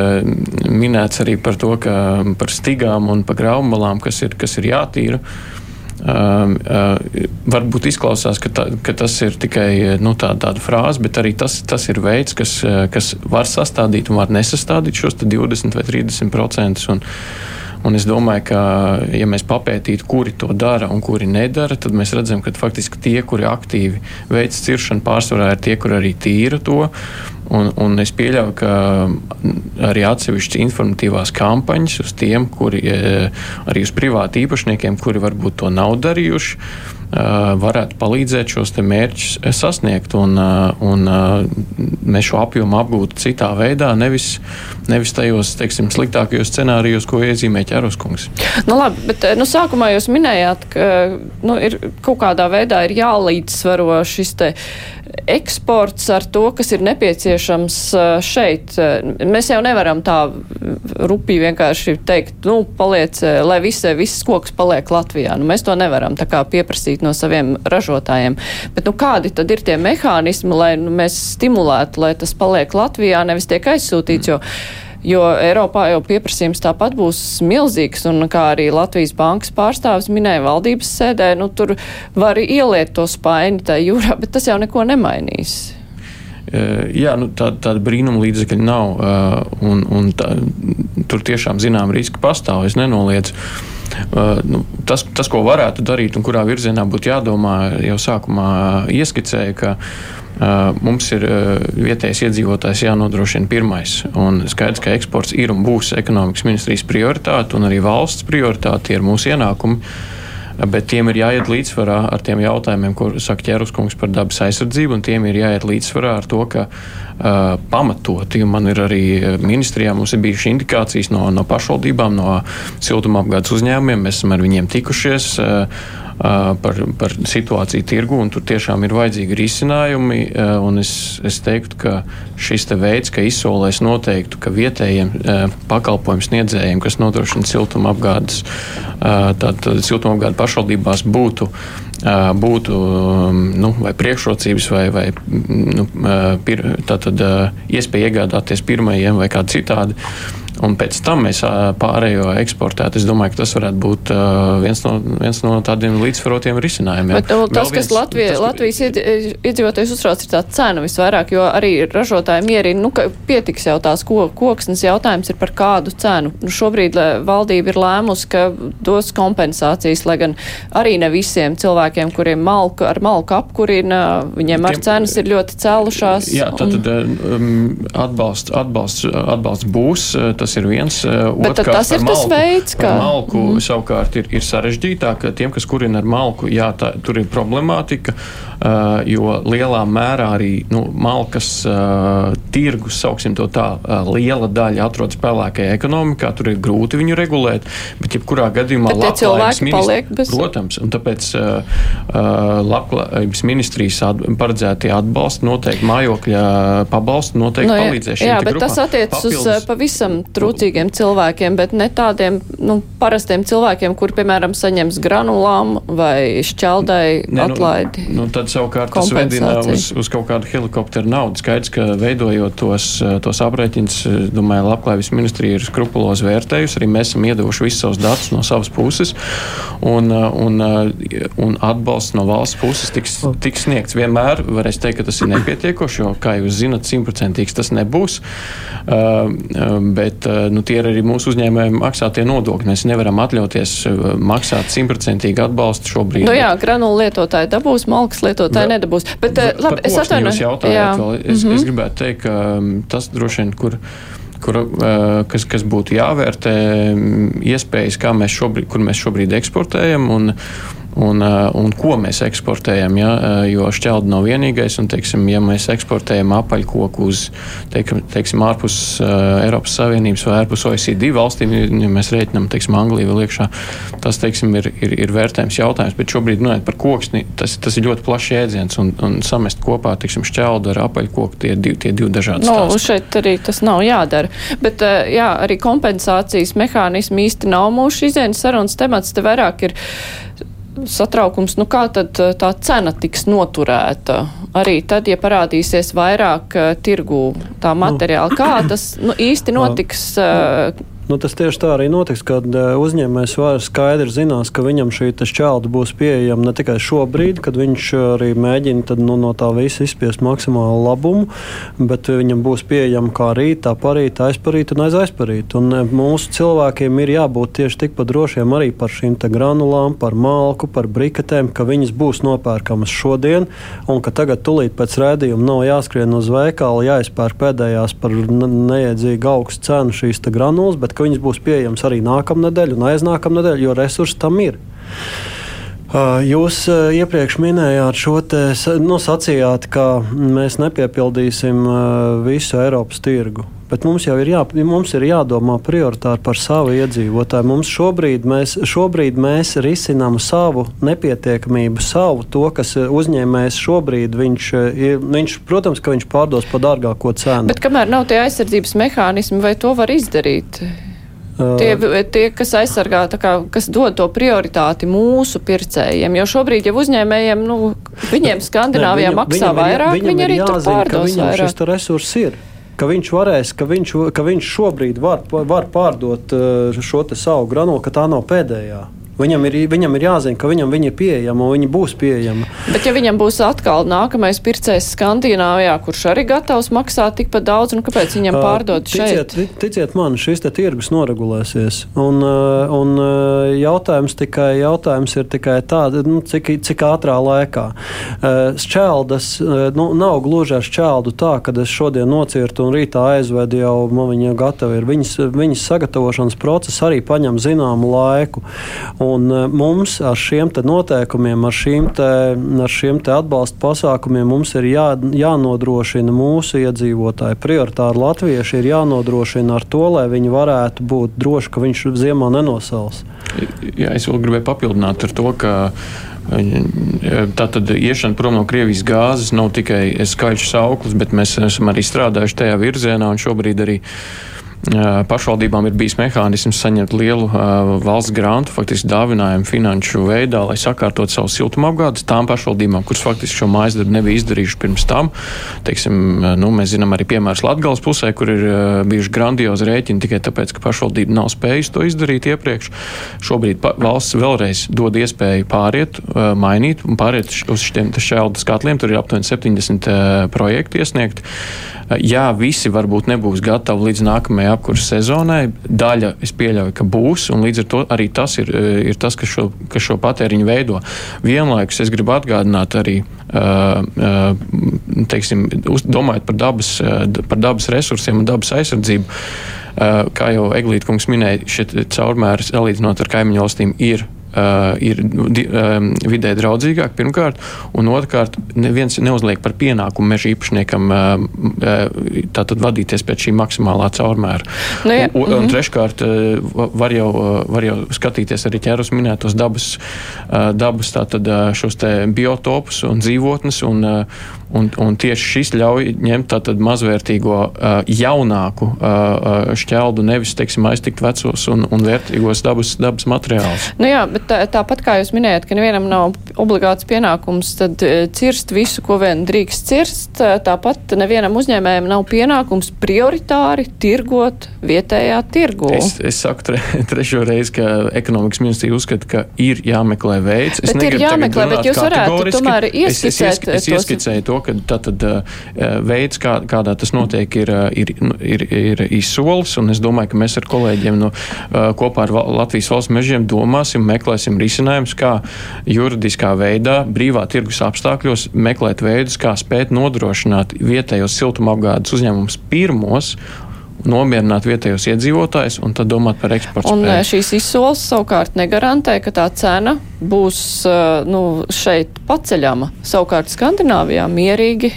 minēts arī par to, ka par stigām un par graumalām, kas ir, kas ir jātīra. Uh, varbūt izklausās, ka, tā, ka tas ir tikai nu, tā, tāda frāze, bet arī tas, tas ir veids, kas, kas var sastādīt un var nesastādīt šos 20 vai 30 procentus. Un, es domāju, ka, ja mēs papētītu, kuri to dara un kuri nedara, tad mēs redzam, ka faktiski tie, kuri aktīvi veic ciršanu, pārsvarā ir tie, kuri arī tīra to. Un, un es pieļauju, ka arī atsevišķas informatīvās kampaņas uz tiem, kuri arī uz privātu īpašniekiem, kuri varbūt to nav darījuši varētu palīdzēt šos mērķus sasniegt un, un mēs šo apjomu apgūtu citā veidā, nevis, nevis tajos teiksim, sliktākajos scenārijos, ko iezīmē ķeruskungs. Nu, labi, bet nu, sākumā jūs minējāt, ka nu, ir kaut kādā veidā ir jālīdzsvaro šis te eksports ar to, kas ir nepieciešams šeit. Mēs jau nevaram tā rupīgi vienkārši teikt, nu, paliec, lai visi, viss koks paliek Latvijā. Nu, mēs to nevaram tā kā pieprasīt no saviem ražotājiem. Bet nu, kādi tad ir tie mehānismi, lai nu, mēs stimulētu, lai tas paliek Latvijā, nevis tiek aizsūtīts? Jo, jo Eiropā jau pieprasījums tāpat būs milzīgs, un kā arī Latvijas bankas pārstāvis minēja valdības sēdē, nu tur var ieliet to spaini tajā jūrā, bet tas jau neko nemainīs. Jā, nu, tā, tāda brīnuma līdzekļa nav. Un, un tā, tur tiešām zinām riski pastāv. Es nenoliedzu. Nu, tas, tas, ko varētu darīt un kurā virzienā būtu jādomā, jau sākumā ieskicēja, ka mums ir vietējais iedzīvotājs jānodrošina pirmais. Un skaidrs, ka eksports ir un būs ekonomikas ministrijas prioritāte un arī valsts prioritāte ir mūsu ienākumi bet tiem ir jāiet līdzsvarā ar tiem jautājumiem, ko saka ķēruskungs par dabas aizsardzību, un tiem ir jāiet līdzsvarā ar to, ka uh, pamatoti, man ir arī ministrijā, mums ir bijušas indikācijas no, no pašvaldībām, no siltumapgādes uzņēmumiem, mēs esam ar viņiem tikušies. Uh, par, par situāciju tirgu, un tur tiešām ir vajadzīgi risinājumi. Es, es teiktu, ka šis te veids, ka izsolēs noteiktu, ka vietējiem pakalpojumu sniedzējiem, kas nodrošina siltumapgādes, tad siltumapgādes pašvaldībās būtu būtu nu, vai priekšrocības, vai, vai nu, pir, tātad, iespēja iegādāties pirmajiem vai kādi citādi un pēc tam mēs pārējo eksportētu. Es domāju, ka tas varētu būt viens no, viens no tādiem līdzsvarotiem risinājumiem. Bet, nu, tas, viens, kas Latvija, tas, Latvijas iedzīvotājs uztrauc, ir tā cena visvairāk, jo arī ražotāji mierina, nu, ka pietiks jau tās ko, koksnes jautājums ir par kādu cenu. Nu, šobrīd valdība ir lēmusi, ka dos kompensācijas, lai gan arī ne visiem cilvēkiem, kuriem malku, ar malku apkurina, viņiem ar cenas ir ļoti cēlušās. Jā, tātad un... um, atbalsts, atbalsts, atbalsts būs. Tas tas ir viens. Eh, Bet tas ir malku, tas veids, kā. Malku mm. savukārt ir, ir sarežģītāk. Tiem, kas kurina ar malku, jā, tā, tur ir problemātika. Uh, jo lielā mērā arī nu, malkas uh, tirgus, sauksim to tā, liela daļa atrodas pelēkajā ekonomikā. Tur ir grūti viņu regulēt, bet jebkurā gadījumā labklājības ministrijas, bez... protams, un tāpēc labklājības ministrijas at, paredzētie atbalsti noteikti mājokļa pabalsti noteikti no, nu, palīdzēs. Jā, bet grupām. tas attiecas uz pavisam trūcīgiem cilvēkiem, bet ne tādiem nu, parastiem cilvēkiem, kur, piemēram, saņems granulām vai šķeldai ne, nu, atlaidi. Nu, tad savukārt tas vedina uz, uz kaut kādu helikopteru naudu. Skaidrs, ka veidojot tos, tos aprēķinus, domāju, labklājības ministrija ir skrupulozi vērtējusi. Arī mēs esam iedevuši visus savus datus no savas puses, un, un, un atbalsts no valsts puses tiks, tiks sniegts. Vienmēr varēs teikt, ka tas ir nepietiekoši, jo, kā jūs zinat, simtprocentīgs tas nebūs. Bet nu, tie ir arī mūsu uzņēmējiem maksātie nodokļi. Mēs nevaram atļauties maksāt simtprocentīgu atbalstu šobrīd. Nu jā, granulu lietotāji dabūs, malkas lietotāji lietotāji nedabūs. Bet, uh, labi, es atvainojos. Es, mm -hmm. es gribētu teikt, ka um, tas droši vien, kur kur, kas, kas būtu jāvērtē, um, iespējas, kā mēs šobrīd, kur mēs šobrīd eksportējam. Un, un, un ko mēs eksportējam. Ja? Jo šķelda nav vienīgais, un, teiksim, ja mēs eksportējam apaļkoku uz teiksim, teiksim, ārpus uh, Eiropas Savienības vai ārpus OECD valstīm, ja mēs rēķinām Angliju vēl iekšā, tas teiksim, ir, ir, ir vērtējums jautājums. Bet šobrīd runājot par koksni, tas, tas ir ļoti plašs jēdziens, un, un samest kopā teiksim, šķeldu ar apaļkoku tie, div, tie divi dažādi. No, stāsti. šeit arī tas nav jādara. Bet jā, arī kompensācijas mehānismi īsti nav mūsu izējas sarunas temats. Te vairāk ir satraukums, nu kā tad eh, tā cena tiks noturēta? Arī tad, ja parādīsies vairāk uh, tirgū tā nu. materiāla, kā tas nu, īsti notiks? Uh, Nu, tas tieši tā arī notiks, kad uh, uzņēmējs var skaidri zinās, ka viņam šī šķelda būs pieejama ne tikai šobrīd, kad viņš arī mēģina tad, nu, no tā visa izspiest maksimālu labumu, bet viņam būs pieejama kā rīt, tā parīt, aizparīt un aizaizparīt. Un uh, mūsu cilvēkiem ir jābūt tieši tikpat drošiem arī par šīm granulām, par malku, par briketēm, ka viņas būs nopērkamas šodien, un ka tagad tulīt pēc rēdījuma nav jāskrien uz veikalu, jāizpērk pēdējās par neiedzīgu augstu cenu šīs granulas ka viņas būs pieejamas arī nākamnedēļ un aiznākamnedēļ, jo resursi tam ir. Jūs iepriekš minējāt šo te, nu, sacījāt, ka mēs nepiepildīsim visu Eiropas tirgu. Bet mums jau ir, jā, mums ir jādomā prioritāri par savu iedzīvotāju. Mums šobrīd mēs, šobrīd mēs risinām savu nepietiekamību, savu to, kas uzņēmējs šobrīd, viņš, viņš, protams, ka viņš pārdos par dārgāko cenu. Bet kamēr nav tie aizsardzības mehānismi, vai to var izdarīt? Tie, tie, kas aizsargā, kā, kas dod to prioritāti mūsu pircējiem, jo šobrīd jau uzņēmējiem, nu, viņiem Skandināvijā ne, viņam, maksā viņam vairāk, viņam viņi arī jāzina, tur pārdos viņam vairāk. šis resurs ir. Ka viņš varēs, ka viņš, ka viņš šobrīd var, var pārdot šo savu granulu, ka tā nav pēdējā. Viņam ir, viņam ir jāzina, ka viņam viņa ir pieejama un viņa būs pieejama. Bet, ja viņam būs atkal nākamais pircējs Skandināvijā, kurš arī gatavs maksāt tikpat daudz, nu kāpēc viņam pārdot ticiet, šeit? Ticiet man, šis tirgus noregulēsies. Un, un jautājums, tikai, jautājums ir tikai tāds, nu, cik, cik ātrā laikā. Šķeldas nu, nav gluži ar šķeldu tā, ka es šodien nocirtu un rītā aizvedu jau, man viņa gatava ir. Viņas, viņas sagatavošanas process arī paņem zināmu laiku. Un e, mums ar šiem noteikumiem, ar šīm, te, ar šiem atbalsta pasākumiem, ir jā, jānodrošina mūsu iedzīvotāji. Prioritāri latvieši ir jānodrošina ar to, lai viņi varētu būt droši, ka viņš ziemā nenosals. Jā, es vēl gribēju papildināt ar to, ka e, Tātad iešana prom no Krievijas gāzes nav tikai skaļš sauklis, bet mēs esam arī strādājuši tajā virzienā un šobrīd arī uh, pašvaldībām ir bijis mehānisms saņemt lielu valsts grantu, faktiski dāvinājumu finanšu veidā, lai sakārtot savu siltumapgādes tām pašvaldībām, kuras faktiski šo mājas darbu nebija izdarījuši pirms tam. Teiksim, nu, mēs zinām arī piemērus Latgales pusē, kur ir bijuši grandiozi rēķini tikai tāpēc, ka pašvaldība nav spējusi to izdarīt iepriekš. Šobrīd valsts vēlreiz dod iespēju pāriet, mainīt un pāriet uz šiem šķeldu skatliem. Tur ir aptuveni 70 projekti iesniegti. Jā, visi varbūt nebūs gatavi līdz nākamajai apkurses sezonai. Daļa es pieļauju, ka būs, un līdz ar to arī tas ir, ir tas, kas šo, kas šo patēriņu veido. Vienlaikus es gribu atgādināt arī, teiksim, domājot par dabas, par dabas resursiem un dabas aizsardzību. Kā jau Eglīte kungs minēja, šie caurmēri salīdzinot ar kaimiņu valstīm ir ir uh, vidē draudzīgāk, pirmkārt, un otrkārt, neviens neuzliek par pienākumu meža īpašniekam uh, tātad vadīties pēc šī maksimālā caurmēra. Nu, ja. un, un, un mhm. treškārt, uh, var jau, var jau skatīties arī ķērus minētos dabas, dabas tātad, šos te biotopus un dzīvotnes, un, un, un tieši šis ļauj ņemt tātad mazvērtīgo jaunāku šķeldu, nevis, teiksim, aiztikt vecos un, un vērtīgos dabas, dabas materiālus. Nu jā, bet tā, tāpat kā jūs minējat, ka nevienam nav obligāts pienākums cirst visu, ko vien drīkst cirst, tāpat nevienam uzņēmējam nav pienākums prioritāri tirgot vietējā tirgu. Es, es saku tre, [laughs] trešo reizi, ka ekonomikas ministrija uzskata, ka ir jāmeklē veids. Es bet ir jāmeklē, bet jūs varētu tomēr ieskicēt. Es, es, es ieskicēju to, ka tātad uh, veids, kā, kādā tas notiek, ir, ir, ir, ir izsolis, es domāju, ka mēs ar kolēģiem no, kopā ar Latvijas valsts mežiem domāsim, meklēsim risinājumus, kā juridiskā veidā, brīvā tirgus apstākļos meklēt veidus, kā spēt nodrošināt vietējos siltumapgādes uzņēmumus pirmos nomierināt vietējos iedzīvotājus un tad domāt par eksportu. Un spēju. šīs izsoles savukārt negarantē, ka tā cena būs nu, šeit paceļama. Savukārt Skandināvijā mierīgi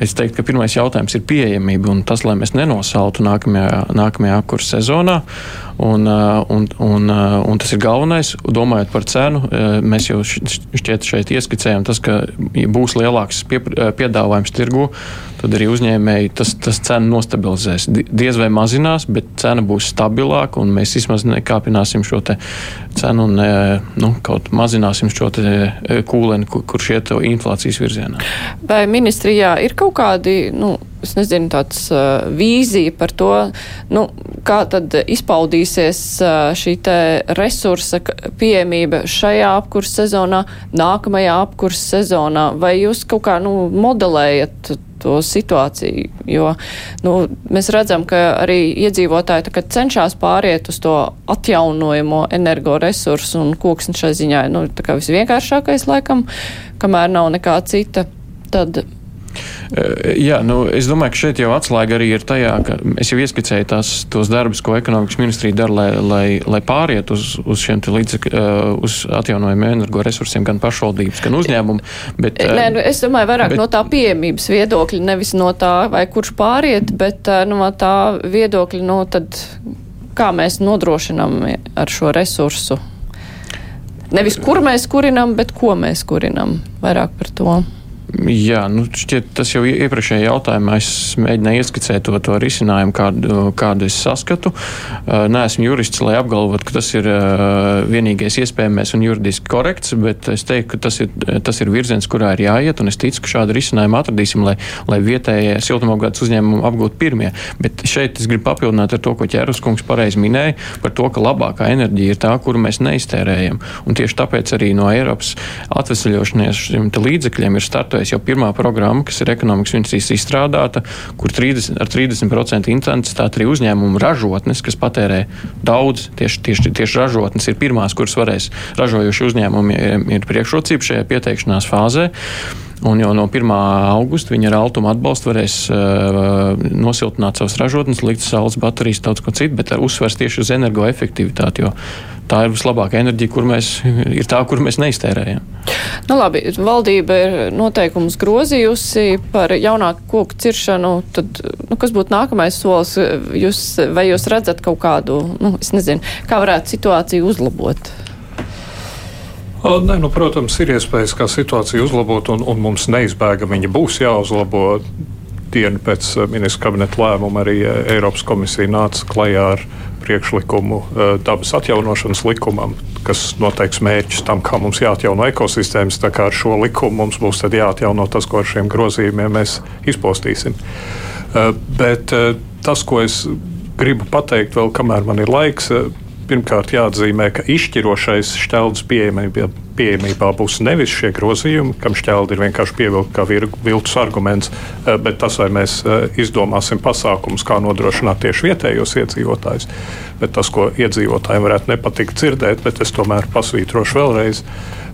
Es teiktu, ka pirmais jautājums ir pieejamība un tas, lai mēs nenosaltu nākamajā, nākamajā apkursa sezonā. Un, un, un, un tas ir galvenais. Domājot par cenu, mēs jau šķiet šeit ieskicējam, tas, ka būs lielāks pie, piedāvājums tirgu, tad arī uzņēmēji tas, tas cenu nostabilizēs. Diez vai mazinās, bet cena būs stabilāka un mēs vismaz nekāpināsim šo cenu un nu, kaut mazināsim šo kūleni, kur, kurš iet inflācijas virzienā. Vai ministrijā ir kaut kādi, nu, es nezinu, tāds uh, vīzija par to, nu, kā tad izpaudīsies uh, šī te resursa pieejamība šajā apkursa sezonā, nākamajā apkursa sezonā, vai jūs kaut kā, nu, modelējat to situāciju, jo nu, mēs redzam, ka arī iedzīvotāji cenšas pāriet uz to atjaunojamo energoresursu un koksni šai ziņā nu, ir visvienkāršākais laikam, kamēr nav nekā cita. Tad jā, nu, es domāju, ka šeit jau atslēga arī ir tajā, ka es jau ieskicēju tās, tos darbus, ko ekonomikas ministrija dara, lai, lai, lai pāriet uz, uz šiem līdzekļiem, eh, uz atjaunojumiem energoresursiem, gan pašvaldības, gan uzņēmumu. Bet, Nē, nu, es domāju, vairāk bet, no tā pieejamības viedokļa, nevis no tā, vai kurš pāriet, bet no tā viedokļa, no tad, kā mēs nodrošinām ar šo resursu. Nevis kur mēs kurinam, bet ko mēs kurinam. Vairāk par to. Jā, nu, šķiet, tas jau iepriekšējā jautājumā es mēģināju ieskicēt to, to risinājumu, kādu, kādu es saskatu. Nē, esmu jurists, lai apgalvotu, ka tas ir vienīgais iespējamais un juridiski korekts, bet es teiktu, ka tas ir, tas ir virziens, kurā ir jāiet, un es ticu, ka šādu risinājumu atradīsim, lai, lai vietējie siltumapgādes uzņēmumi apgūtu pirmie. Bet šeit es gribu papildināt ar to, ko Ķērus kungs pareizi minēja, par to, ka labākā enerģija ir tā, kuru mēs neiztērējam. Un tieši tāpēc arī no Eiropas atvesaļošanās līdzekļiem ir darbojas jau pirmā programma, kas ir ekonomikas ministrijas izstrādāta, kur 30, ar 30% intensitāti arī uzņēmumu ražotnes, kas patērē daudz, tieši, tieši, tieši ražotnes ir pirmās, kuras varēs ražojuši uzņēmumi, ir priekšrocība šajā pieteikšanās fāzē. Un jau no 1. augusta viņi ar altumu atbalstu varēs uh, nosiltināt savas ražotnes, likt saules baterijas, daudz ko citu, bet uzsvers tieši uz energoefektivitāti, tā ir vislabākā enerģija, kur mēs, [laughs] ir tā, kur mēs neiztērējam. Nu, labi, valdība ir noteikumus grozījusi par jaunāku koku ciršanu. Tad, nu, kas būtu nākamais solis? Jūs, vai jūs redzat kaut kādu, nu, es nezinu, kā varētu situāciju uzlabot? Nē, nu, protams, ir iespējas, kā situāciju uzlabot, un, un mums neizbēgami viņa būs jāuzlabo. Dienu pēc eh, ministra kabineta lēmuma arī eh, Eiropas komisija nāca klajā ar priekšlikumu eh, dabas atjaunošanas likumam, kas noteiks mērķus tam, kā mums jāatjauno ekosistēmas. Tā kā ar šo likumu mums būs jāatjauno tas, ko ar šiem grozījumiem mēs izpostīsim. Bet tas, ko es gribu pateikt, vēl kamēr man ir laiks, pirmkārt jāatzīmē, ka izšķirošais šķeldes pieejamībā, pieejamībā būs nevis šie grozījumi, kam šķeldi ir vienkārši pievilkta kā viltus arguments, eh, bet tas, vai mēs eh, izdomāsim pasākumus, kā nodrošināt tieši vietējos iedzīvotājus. Bet tas, ko iedzīvotājiem varētu nepatikt dzirdēt, bet es tomēr pasvītrošu vēlreiz.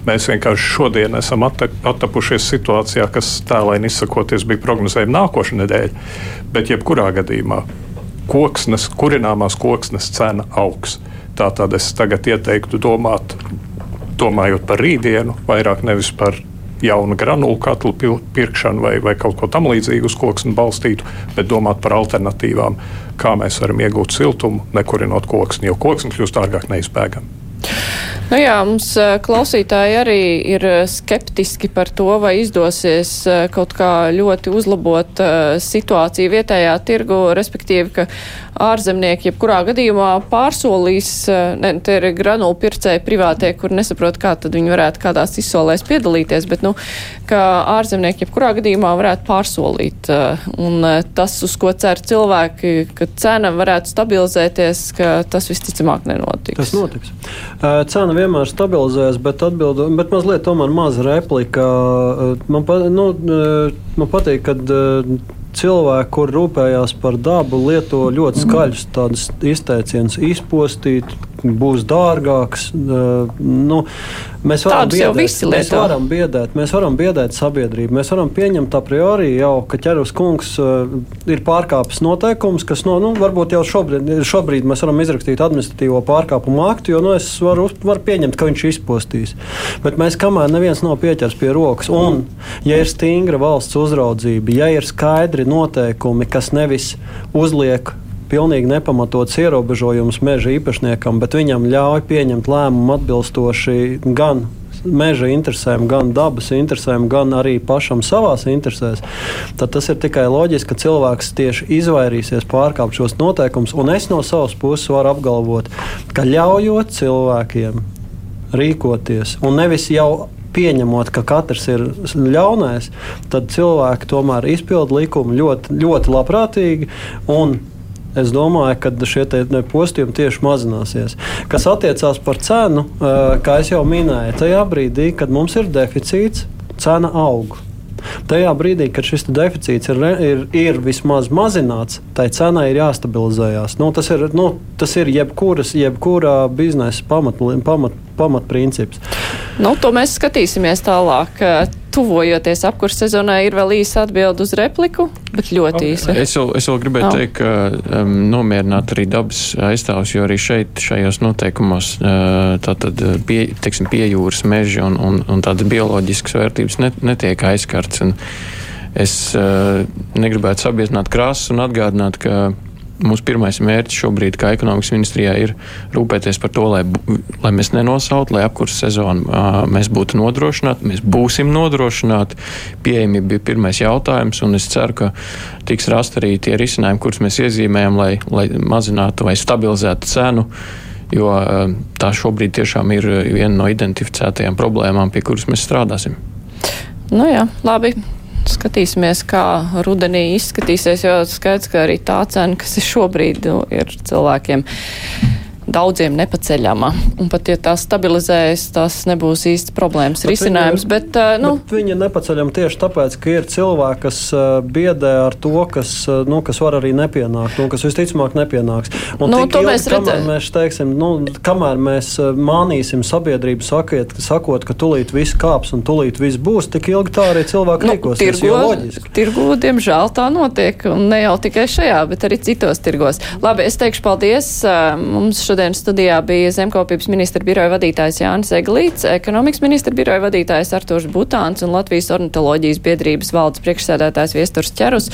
Mēs vienkārši šodien esam attapušies situācijā, kas tēlēni izsakoties bija prognozējama nākošais nedēļa. Bet jebkurā gadījumā koksnes, kurināmās koksnes cena augs. Tātad es tagad ieteiktu domāt, domājot par rītdienu, vairāk nevis par jaunu granulu katlu pirkšanu vai, vai kaut ko tamlīdzīgu uz koksni balstītu, bet domāt par alternatīvām, kā mēs varam iegūt siltumu, nekurinot koksni, jo koksni kļūst dārgāk neizbēgami. Nu jā, mums klausītāji arī ir skeptiski par to, vai izdosies kaut kā ļoti uzlabot situāciju vietējā tirgu, respektīvi, ka ārzemnieki jebkurā gadījumā pārsolīs, ne, te ir granulu pircēji privātie, kur nesaprot, kā tad viņi varētu kādās izsolēs piedalīties, bet, nu, ka ārzemnieki jebkurā gadījumā varētu pārsolīt. Un tas, uz ko cer cilvēki, ka cena varētu stabilizēties, ka tas visticamāk nenotiks. Tas notiks. Cena vienmēr stabilizējas, bet, atbildu, bet mazliet tomēr maza replika. Man, pa, nu, man patīk, ka cilvēki, kur rūpējās par dabu, lieto ļoti skaļus tādus izteicienus, izpostīt, būs dārgāks. Nu, Mēs varam, Tādus biedēt, mēs varam biedēt, mēs varam biedēt sabiedrību. Mēs varam pieņemt a priori jau, ka ķerus kungs ir pārkāpis noteikumus, kas no, nu, varbūt jau šobrīd, šobrīd mēs varam izrakstīt administratīvo pārkāpumu aktu, jo nu, es varu, varu pieņemt, ka viņš izpostīs. Bet mēs kamēr neviens nav pieķers pie rokas, un ja ir stingra valsts uzraudzība, ja ir skaidri noteikumi, kas nevis uzliek pilnīgi nepamatots ierobežojums meža īpašniekam, bet viņam ļauj pieņemt lēmumu atbilstoši gan meža interesēm, gan dabas interesēm, gan arī pašam savās interesēs, tad tas ir tikai loģiski, ka cilvēks tieši izvairīsies pārkāpt šos noteikumus. Un es no savas puses varu apgalvot, ka ļaujot cilvēkiem rīkoties un nevis jau pieņemot, ka katrs ir ļaunais, tad cilvēki tomēr izpilda likumu ļoti, ļoti labprātīgi. Es domāju, ka šie postījumi tieši mazināsies. Kas attiecās par cenu, kā jau minēju, tajā brīdī, kad mums ir deficīts, cena aug. Tajā brīdī, kad šis deficīts ir, ir, ir vismaz mazināts, tai cenai ir jāstabilizējas. Nu, tas, ir, nu, tas ir jebkuras, jebkura biznesa pamatprincips. Pamat, pamat princips. nu, to mēs skatīsimies tālāk. Tuvojoties apkurss sezonai, ir vēl īsa atbilde uz repliku, bet ļoti īsa. Es vēl, es vēl gribēju Oh. teikt, ka um, nomierināt arī dabas aizstāvus, jo arī šeit, šajos noteikumos, uh, tātad pie, teiksim, pie jūras meži un, un, un tādas bioloģiskas vērtības net, netiek aizskarts. Un es uh, negribētu sabiezināt krāsas un atgādināt, ka mūsu pirmais mērķis šobrīd, kā ekonomikas ministrijā, ir rūpēties par to, lai, lai mēs nenosautu, lai apkurss sezonu mēs būtu nodrošināti, mēs būsim nodrošināti. Pieejamība bija pirmais jautājums, un es ceru, ka tiks rast arī tie risinājumi, kurus mēs iezīmējam, lai, lai mazinātu vai stabilizētu cenu. Jo tā šobrīd tiešām ir viena no identificētajām problēmām, pie kuras mēs strādāsim. Nu jā, labi. Skatīsimies, kā rudenī izskatīsies, jo skaidrs, ka arī tā cena, kas ir šobrīd, nu, ir cilvēkiem daudziem nepaceļama. Un pat ja tā stabilizējas, tas nebūs īsti problēmas Bet risinājums. viņa- Bet, uh, nu, Bet viņi ir nepaceļami tieši tāpēc, ka ir cilvēki, kas uh, biedē ar to, kas, uh, nu, kas var arī nepienākt, un kas visticamāk nepienāks. Un Nu, to ilgi, mēs redzē- mēs, teiksim, nu, kamēr mēs mānīsim sabiedrību sakiet, sakot, ka tulīt viss kāps un tulīt viss būs, tik ilgi tā arī cilvēki nu, rīkosies. loģiski. tirgo, diemžēl, tā notiek. Un ne jau tikai šajā, bet arī citos tirgos. Labi, es teikšu paldies. Mums šodien studijā bija Zemkopības ministra biroja vadītājs Jānis Eglīts, ekonomikas ministra biroja vadītājs Artūrs Butāns un Latvijas ornitoloģijas biedrības valdes priekšsēdētājs Viesturs Čerus.